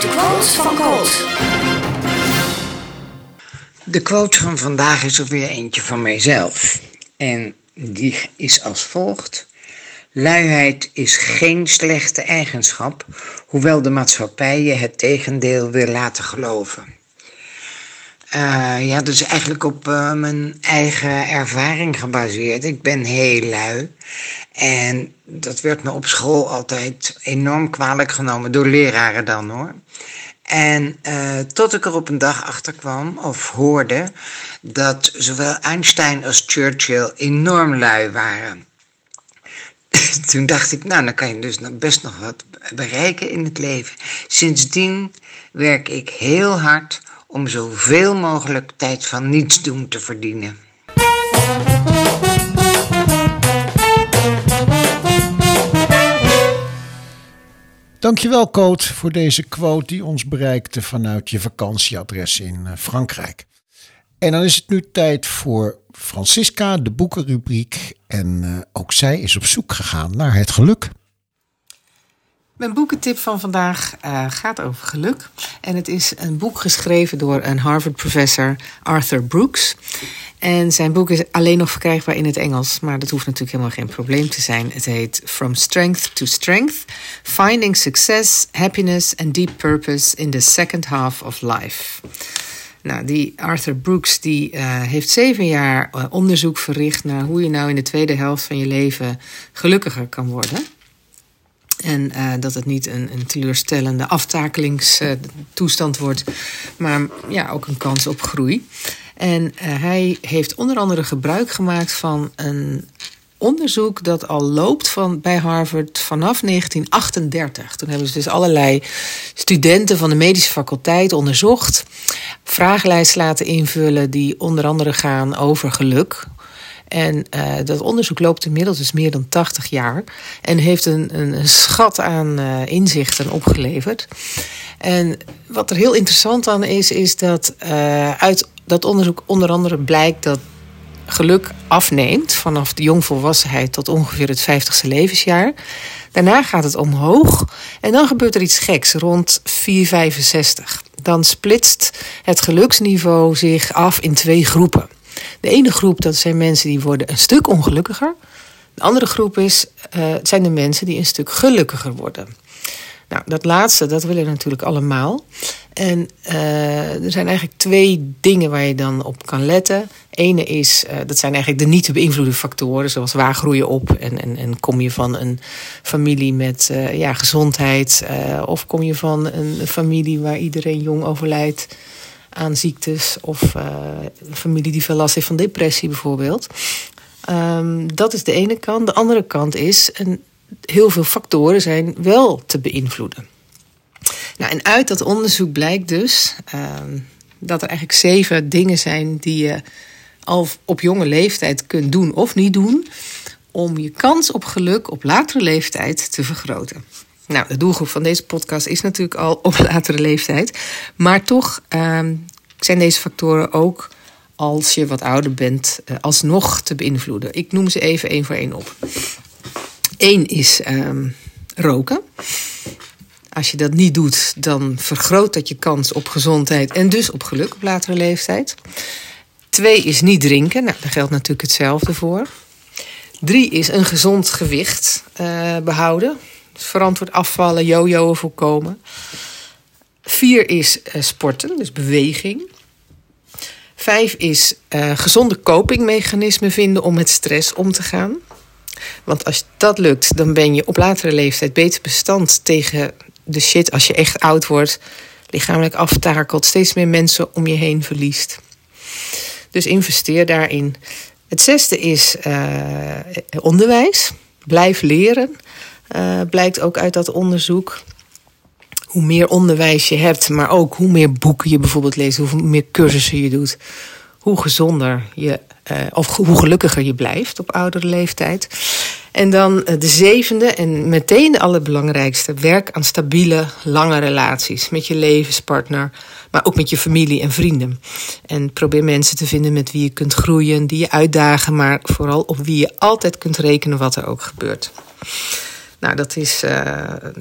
S10: de
S1: quote van Colt.
S11: De quote van vandaag is er weer eentje van mijzelf. En die is als volgt. Luiheid is geen slechte eigenschap, hoewel de maatschappij je het tegendeel wil laten geloven. Eh, ja, is eigenlijk op eh, mijn eigen ervaring gebaseerd. Ik ben heel lui. En dat werd me op school altijd enorm kwalijk genomen, door leraren dan hoor. En eh, tot ik er op een dag achter kwam of hoorde dat zowel Einstein als Churchill enorm lui waren. Toen dacht ik, nou, dan kan je dus best nog wat bereiken in het leven. Sindsdien werk ik heel hard om zoveel mogelijk tijd van niets doen te verdienen.
S3: Dankjewel, Coot, voor deze quote die ons bereikte vanuit je vakantieadres in eh, Frankrijk. En dan is het nu tijd voor Francisca, de boekenrubriek. En eh, ook zij is op zoek gegaan naar het geluk.
S12: Mijn boekentip van vandaag eh, gaat over geluk. En het is een boek geschreven door een Harvard-professor, Arthur Brooks. En zijn boek is alleen nog verkrijgbaar in het Engels, maar dat hoeft natuurlijk helemaal geen probleem te zijn. Het heet From Strength to Strength: Finding Success, Happiness and Deep Purpose in the Second Half of Life. Nou, die Arthur Brooks die, eh, heeft zeven jaar eh, onderzoek verricht naar hoe je nou in de tweede helft van je leven gelukkiger kan worden. En eh, dat het niet een, een teleurstellende aftakelingstoestand wordt, maar ja, ook een kans op groei. En eh, hij heeft onder andere gebruik gemaakt van een onderzoek dat al loopt van, bij Harvard vanaf 1938. Toen hebben ze dus allerlei studenten van de medische faculteit onderzocht, vragenlijsten laten invullen die onder andere gaan over geluk. En eh, dat onderzoek loopt inmiddels dus meer dan 80 jaar. En heeft een, een, schat aan eh, inzichten opgeleverd. En wat er heel interessant aan is, is dat eh, uit dat onderzoek onder andere blijkt dat geluk afneemt vanaf de jongvolwassenheid tot ongeveer het 50ste levensjaar. Daarna gaat het omhoog en dan gebeurt er iets geks rond 465. Dan splitst het geluksniveau zich af in twee groepen. De ene groep dat zijn mensen die worden een stuk ongelukkiger. De andere groep is, uh, zijn de mensen die een stuk gelukkiger worden. Nou, dat laatste, dat willen we natuurlijk allemaal. En uh, er zijn eigenlijk twee dingen waar je dan op kan letten. Ene is, uh, dat zijn eigenlijk de niet te beïnvloeden factoren, zoals waar groei je op en, en, en kom je van een familie met ja, gezondheid, of kom je van een familie waar iedereen jong overlijdt aan ziektes, of een familie die veel last heeft van depressie bijvoorbeeld. Ehm, dat is de ene kant. De andere kant is, en heel veel factoren zijn wel te beïnvloeden. Nou, en uit dat onderzoek blijkt dus ehm, dat er eigenlijk zeven dingen zijn die je al op jonge leeftijd kunt doen of niet doen. om je kans op geluk op latere leeftijd te vergroten. Nou, de doelgroep van deze podcast is natuurlijk al op latere leeftijd. Maar toch ehm, zijn deze factoren ook als je wat ouder bent, eh, alsnog te beïnvloeden. Ik noem ze even één voor één op. Eén is ehm, roken. Als je dat niet doet, dan vergroot dat je kans op gezondheid en dus op geluk op latere leeftijd. Twee is niet drinken. Nou, daar geldt natuurlijk hetzelfde voor. Drie is een gezond gewicht eh, behouden. Verantwoord afvallen, jojoen voorkomen. Vier is eh, sporten, dus beweging. Vijf is eh, gezonde copingmechanismen vinden om met stress om te gaan. Want als dat lukt, dan ben je op latere leeftijd beter bestand tegen de shit als je echt oud wordt. Lichamelijk aftakelt, steeds meer mensen om je heen verliest. Dus investeer daarin. Het zesde is eh, onderwijs. Blijf leren. Eh, blijkt ook uit dat onderzoek. Hoe meer onderwijs je hebt, maar ook hoe meer boeken je bijvoorbeeld leest, hoe meer cursussen je doet, hoe gezonder je, eh, of hoe gelukkiger je blijft op oudere leeftijd. En dan eh, de zevende en meteen de allerbelangrijkste, werk aan stabiele, lange relaties met je levenspartner, maar ook met je familie en vrienden. En probeer mensen te vinden met wie je kunt groeien, die je uitdagen, maar vooral op wie je altijd kunt rekenen wat er ook gebeurt. Nou, dat is uh,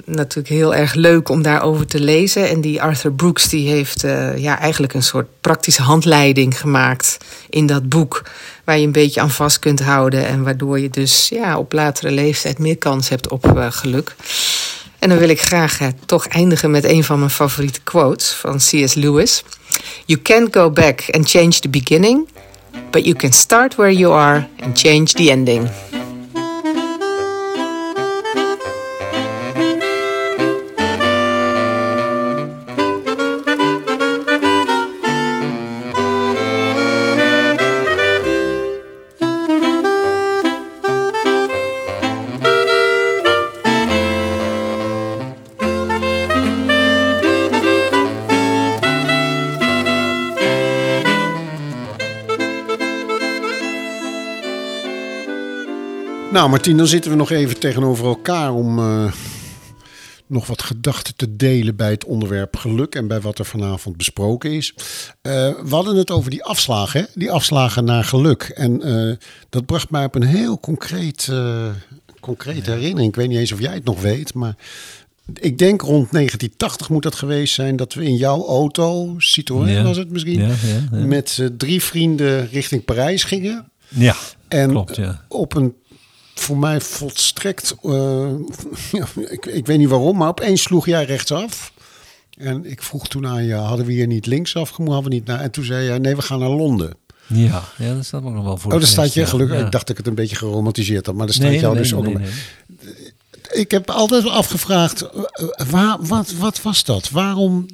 S12: natuurlijk heel erg leuk om daarover te lezen. En die Arthur Brooks die heeft uh, ja, eigenlijk een soort praktische handleiding gemaakt in dat boek. Waar je een beetje aan vast kunt houden. En waardoor je dus ja, op latere leeftijd meer kans hebt op uh, geluk. En dan wil ik graag toch eindigen met een van mijn favoriete quotes van C.S. Lewis. You can't go back and change the beginning. But you can start where you are and change the ending.
S3: Nou, Martien, dan zitten we nog even tegenover elkaar om uh, nog wat gedachten te delen bij het onderwerp geluk en bij wat er vanavond besproken is. Uh, we hadden het over die afslagen, hè? die afslagen naar geluk. En uh, dat bracht mij op een heel concreet, concrete herinnering. Ik weet niet eens of jij het nog weet, maar ik denk rond 1980 moet dat geweest zijn dat we in jouw auto, Citroën ja. was het misschien, ja, ja, met drie vrienden richting Parijs gingen.
S4: Ja,
S3: en
S4: klopt, ja.
S3: op een voor mij volstrekt. Uh, ik, ik, weet niet waarom, maar opeens sloeg jij rechtsaf. En ik vroeg toen aan je: hadden we hier niet linksaf gemoet? Hadden we niet naar? En toen zei jij: nee, we gaan naar Londen.
S4: Ja, ja dat staat ook nog wel voor.
S3: Oh, daar staat je gelukkig. Ja. Ik dacht dat ik het een beetje geromantiseerd had, maar daar staat
S4: nee,
S3: jou
S4: nee,
S3: dus ook.
S4: nee.
S3: Ik heb altijd afgevraagd: uh, waar, wat, wat was dat? Waarom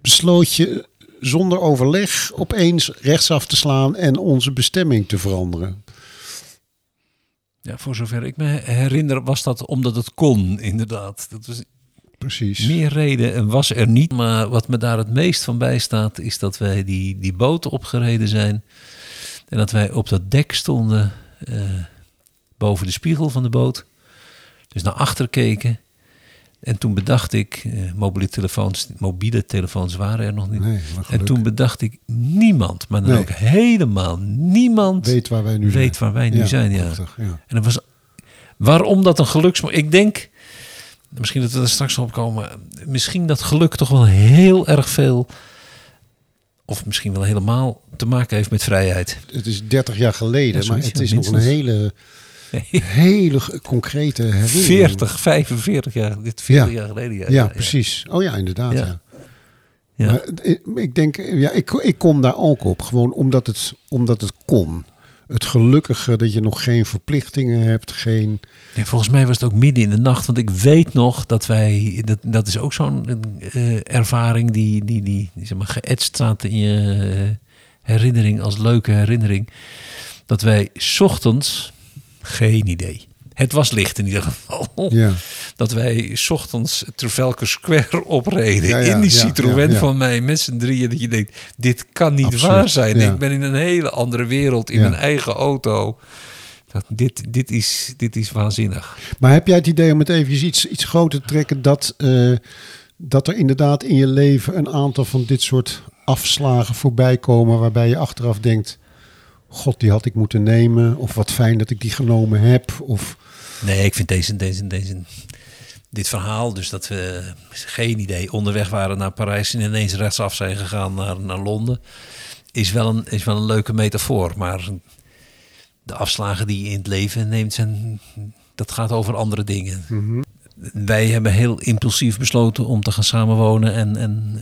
S3: besloot je zonder overleg opeens rechtsaf te slaan en onze bestemming te veranderen?
S4: Ja, voor zover ik me herinner was dat omdat het kon, inderdaad. Dat was
S3: Precies.
S4: meer reden en was er niet. Maar wat me daar het meest van bijstaat is dat wij die, die boot opgereden zijn. En dat wij op dat dek stonden eh, boven de spiegel van de boot. Dus naar achter keken. En toen bedacht ik, eh, mobiele, telefoons, mobiele telefoons waren er nog niet.
S3: Nee,
S4: en toen bedacht ik, niemand, maar dan
S3: Nee.
S4: ook helemaal niemand
S3: Weet waar wij nu zijn.
S4: weet waar wij nu
S3: Ja,
S4: zijn. Ja.
S3: prachtig, ja.
S4: En dat was, waarom dat een geluksmo? Ik denk, misschien dat we er straks op komen, misschien dat geluk toch wel heel erg veel, of misschien wel helemaal te maken heeft met vrijheid.
S3: Het is 30 jaar geleden,
S4: Ja,
S3: maar het is nog een
S4: minstens.
S3: Hele, concrete herinnering.
S4: 40, 45 jaar, dit 40
S3: Ja.
S4: jaar geleden. Ja,
S3: Ja, precies. Oh ja, inderdaad. Ja. Maar ik- denk, ja, ik, ik kom daar ook op. Gewoon omdat het, omdat het kon. Het gelukkige dat je nog geen verplichtingen hebt, geen...
S4: Ja, volgens mij was het ook midden in de nacht. Want ik weet nog dat wij. Dat, dat is ook zo'n eh, ervaring die, die, die, die zeg maar, geëtst staat in je eh, herinnering als leuke herinnering. Dat wij 's ochtends Geen idee. Het was licht in ieder geval.
S3: Ja.
S4: Dat wij 's ochtends Trafalgar Square opreden
S3: Ja, ja,
S4: in die Citroën van mij met z'n drieën. Dat je denkt, dit kan niet waar zijn. Ik ben in een hele andere wereld, in mijn eigen auto. Dat, dit, dit, is, dit is waanzinnig.
S3: Maar heb jij het idee om het even iets, iets groter te trekken... Dat, eh, dat er inderdaad in je leven een aantal van dit soort afslagen voorbij komen... waarbij je achteraf denkt... God, die had ik moeten nemen. Of wat fijn dat ik die genomen heb. Of,
S4: Nee, ik vind deze, deze, deze, dit verhaal, dus dat we geen idee onderweg waren naar Parijs en ineens rechtsaf zijn gegaan naar, naar Londen, is wel, een, is wel een leuke metafoor. Maar de afslagen die je in het leven neemt, zijn, dat gaat over andere dingen. Wij hebben heel impulsief besloten om te gaan samenwonen en, en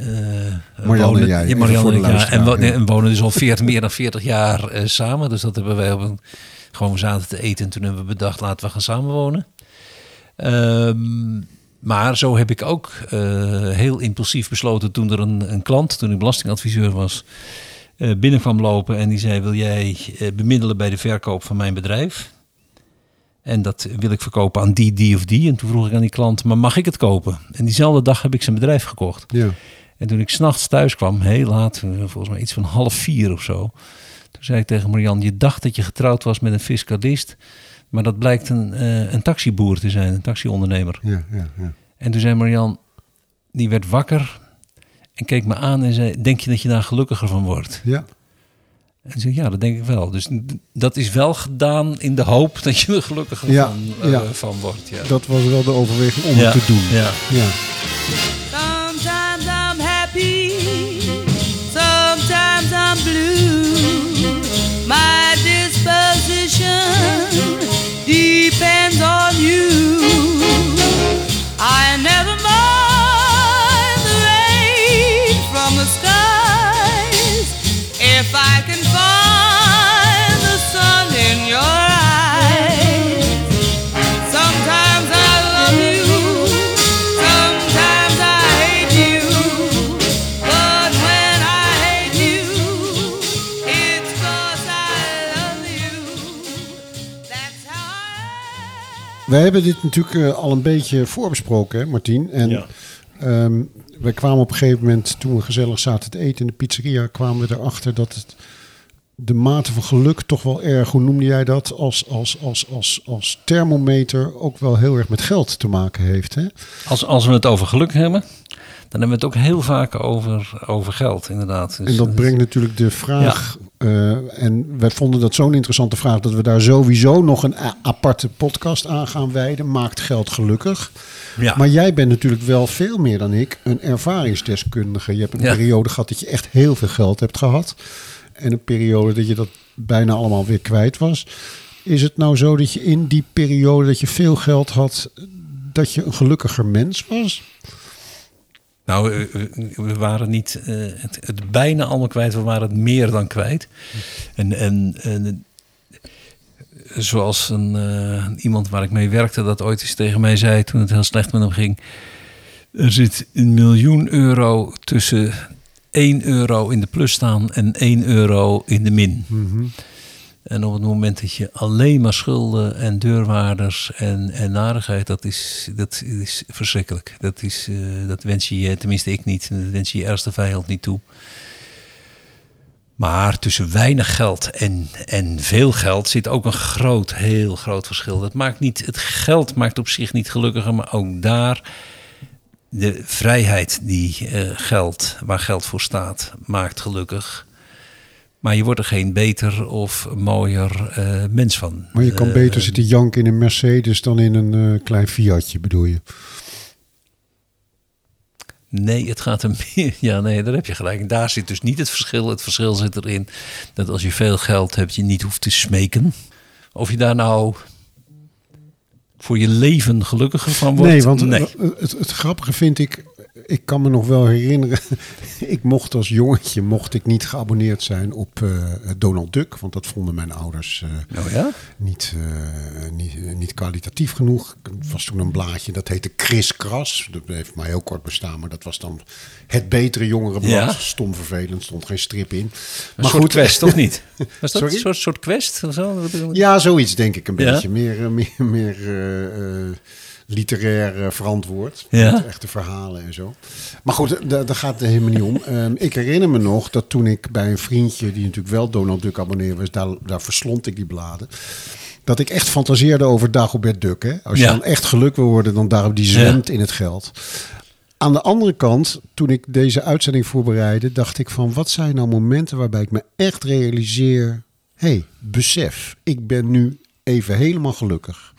S3: Marianne en
S4: wonen.
S3: jij,
S4: Ja, Marianne en ja, en,
S3: luisteraar,
S4: wo-
S3: ja.
S4: en wonen dus al 40, meer dan 40 jaar eh, samen. Dus dat hebben wij op een, gewoon we zaten te eten en toen hebben we bedacht laten we gaan samenwonen. Ehm, maar zo heb ik ook eh, heel impulsief besloten toen er een, een klant, toen ik belastingadviseur was, binnenkwam lopen en die zei: Wil jij bemiddelen bij de verkoop van mijn bedrijf? En dat wil ik verkopen aan die, die of die. En toen vroeg ik aan die klant: Maar mag ik het kopen? En diezelfde dag heb ik zijn bedrijf gekocht.
S3: ja.
S4: En toen ik s'nachts thuis kwam, heel laat, eh, volgens mij iets van half vier of zo. Toen zei ik tegen Marian, je dacht dat je getrouwd was met een fiscalist. Maar dat blijkt een, eh, een taxiboer te zijn, een taxiondernemer.
S3: Ja, ja, ja.
S4: En toen zei Marian, die werd wakker en keek me aan en zei, denk je dat je daar gelukkiger van wordt?
S3: ja.
S4: En zei, ja, dat denk ik wel. Dus dat is wel gedaan in de hoop dat je er gelukkiger
S3: Ja,
S4: van, eh, van wordt. Ja.
S3: Dat was wel de overweging om
S4: Ja,
S3: te doen.
S4: ja.
S3: Hebben dit natuurlijk eh, al een beetje voorbesproken, hè, Martien. En
S9: Ja.
S3: ehm, wij kwamen op een gegeven moment, toen we gezellig zaten te eten in de pizzeria, kwamen we erachter dat het, de mate van geluk toch wel erg, hoe noemde jij dat, als, als, als, als, als thermometer ook wel heel erg met geld te maken heeft. Hè?
S4: Als, als we het over geluk hebben, dan hebben we het ook heel vaak over, over geld, inderdaad. Dus,
S3: En dat
S4: eh,
S3: brengt natuurlijk de vraag. Eh, en wij vonden dat zo'n interessante vraag dat we daar sowieso nog een aparte podcast aan gaan wijden. Maakt geld gelukkig?
S4: Ja.
S3: Maar jij bent natuurlijk wel veel meer dan ik een ervaringsdeskundige. Je hebt een
S4: Ja.
S3: periode gehad dat je echt heel veel geld hebt gehad. En een periode dat je dat bijna allemaal weer kwijt was. Is het nou zo dat je in die periode dat je veel geld had, dat je een gelukkiger mens was?
S4: Nou, eh, eh, we waren niet eh, het, bijna allemaal kwijt, we waren het meer dan kwijt. En, en, en zoals een, iemand waar ik mee werkte dat ooit eens tegen mij zei toen het heel slecht met hem ging. Er zit een miljoen euro tussen 1 euro in de plus staan en 1 euro in de min. En op het moment dat je alleen maar schulden en deurwaarders en, en narigheid, dat is, dat is verschrikkelijk. Dat, is, eh, dat wens je tenminste ik niet, dat wens je je ergste vijand niet toe. Maar tussen weinig geld en, en veel geld zit ook een groot, heel groot verschil. Dat maakt niet, het geld maakt op zich niet gelukkiger, maar ook daar de vrijheid die eh, geld, waar geld voor staat, maakt gelukkig. Maar je wordt er geen beter of mooier eh, mens van.
S3: Maar je kan
S4: Eh,
S3: beter zitten janken in een Mercedes dan in een eh, klein Fiatje, bedoel je?
S4: Nee, het gaat er meer. Ja, nee, daar heb je gelijk. Daar zit dus niet het verschil. Het verschil zit erin dat als je veel geld hebt, je niet hoeft te smeken. Of je daar nou voor je leven gelukkiger van wordt.
S3: Nee, want Het, het, het grappige vind ik, ik kan me nog wel herinneren. ik mocht als jongetje mocht ik niet geabonneerd zijn op eh, Donald Duck. Want dat vonden mijn ouders eh,
S4: Oh ja?
S3: niet, eh, niet, niet kwalitatief genoeg. Het was toen een blaadje dat heette Chris Kras. Dat heeft maar heel kort bestaan. Maar dat was dan het betere jongerenblad.
S4: Ja.
S3: Stom vervelend, stond geen strip in.
S4: Een soort quest, of niet? Was dat een soort, soort quest of zo?
S3: Ja, zoiets denk ik een
S4: Ja?
S3: beetje. Meer, meer, meer literair eh, verantwoord.
S4: Ja?
S3: Met echte verhalen en zo. Maar goed, eh, daar, gaat het helemaal niet om. Ehm, ik herinner me nog dat toen ik bij een vriendje... die natuurlijk wel Donald Duck abonneer was... daar, daar verslond ik die bladen. Dat ik echt fantaseerde over Dagobert Duck. Hè? Als je
S4: Ja.
S3: dan echt geluk wil worden, dan daarop die zwemt in het geld. Aan de andere kant, toen ik deze uitzending voorbereidde, dacht ik van wat zijn nou momenten waarbij ik me echt realiseer, hé, hey, besef, ik ben nu even helemaal gelukkig.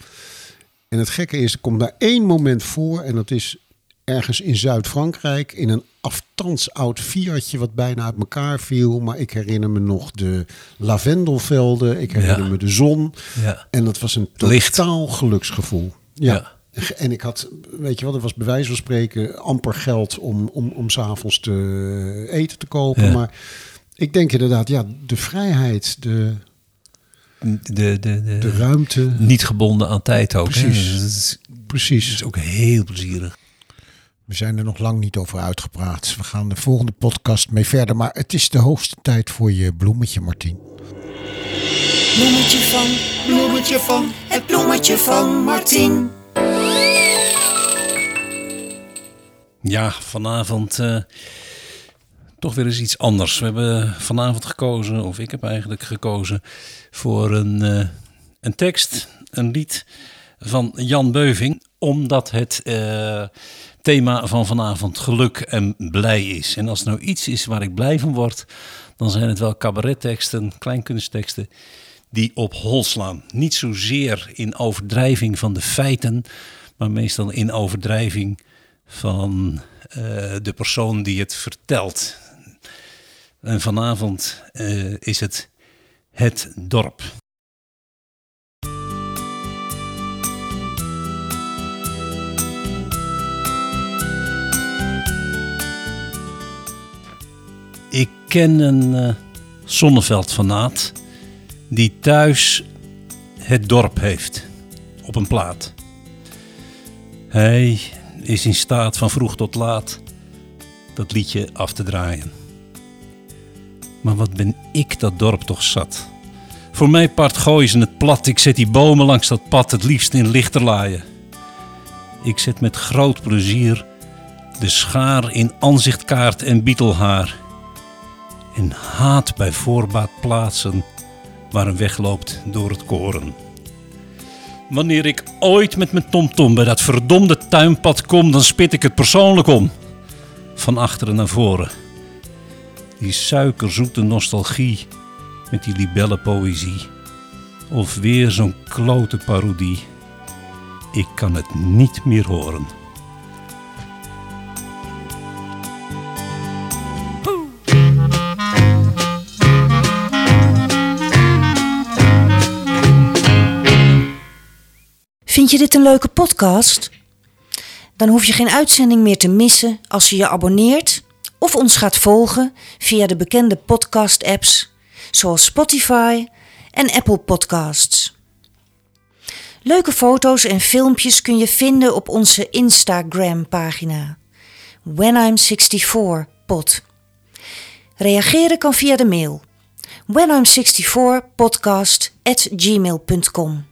S3: En het gekke is, er komt daar één moment voor en dat is ergens in Zuid-Frankrijk in een aftans oud Fiatje wat bijna uit elkaar viel. Maar ik herinner me nog de lavendelvelden, ik herinner
S4: Ja.
S3: me de zon.
S4: Ja.
S3: En dat was een
S4: Licht.
S3: totaal geluksgevoel. Ja.
S4: Ja.
S3: En ik had, weet je wel, er was bij wijze van spreken amper geld om, om, om s'avonds te eten te kopen.
S4: Ja.
S3: Maar ik denk inderdaad, ja, de vrijheid, de,
S4: De, de, de,
S3: de ruimte.
S4: Niet gebonden aan tijd ook. hè?
S3: Precies.
S4: Dus het is,
S3: Precies.
S4: is ook heel plezierig.
S3: We zijn er nog lang niet over uitgepraat. We gaan de volgende podcast mee verder. Maar het is de hoogste tijd voor je bloemetje, Martien.
S1: Bloemetje van, bloemetje van, het bloemetje van Martien.
S4: Ja, vanavond eh, toch weer eens iets anders. We hebben vanavond gekozen, of ik heb eigenlijk gekozen, voor een, eh, een tekst, een lied van Jan Beuving. Omdat het eh, thema van vanavond geluk en blij is. En als er nou iets is waar ik blij van word, dan zijn het wel cabaretteksten, kleinkunstteksten die op hol slaan. Niet zozeer in overdrijving van de feiten, maar meestal in overdrijving van eh, de persoon die het vertelt. En vanavond eh, is het Het Dorp. Ik ken een eh Zonneveld-fanaat die thuis het dorp heeft op een plaat. Hij is in staat van vroeg tot laat dat liedje af te draaien. Maar wat ben ik dat dorp toch zat. Voor mij part gooien ze het plat. Ik zet die bomen langs dat pad het liefst in lichterlaaien. Ik zet met groot plezier de schaar in aanzichtkaart en bietelhaar. En haat bij voorbaat plaatsen waar een weg loopt door het koren. Wanneer ik ooit met mijn tomtom bij dat verdomde tuinpad kom, dan spit ik het persoonlijk om. Van achteren naar voren. Die suikerzoete nostalgie met die libellenpoëzie. Of weer zo'n klote parodie. Ik kan het niet meer horen.
S1: Vind je dit een leuke podcast? Dan hoef je geen uitzending meer te missen als je je abonneert of ons gaat volgen via de bekende podcast-apps zoals Spotify en Apple Podcasts. Leuke foto's en filmpjes kun je vinden op onze Instagram-pagina When I'm 64 Pod. Reageren kan via de mail whenI'm64podcast@gmail.com.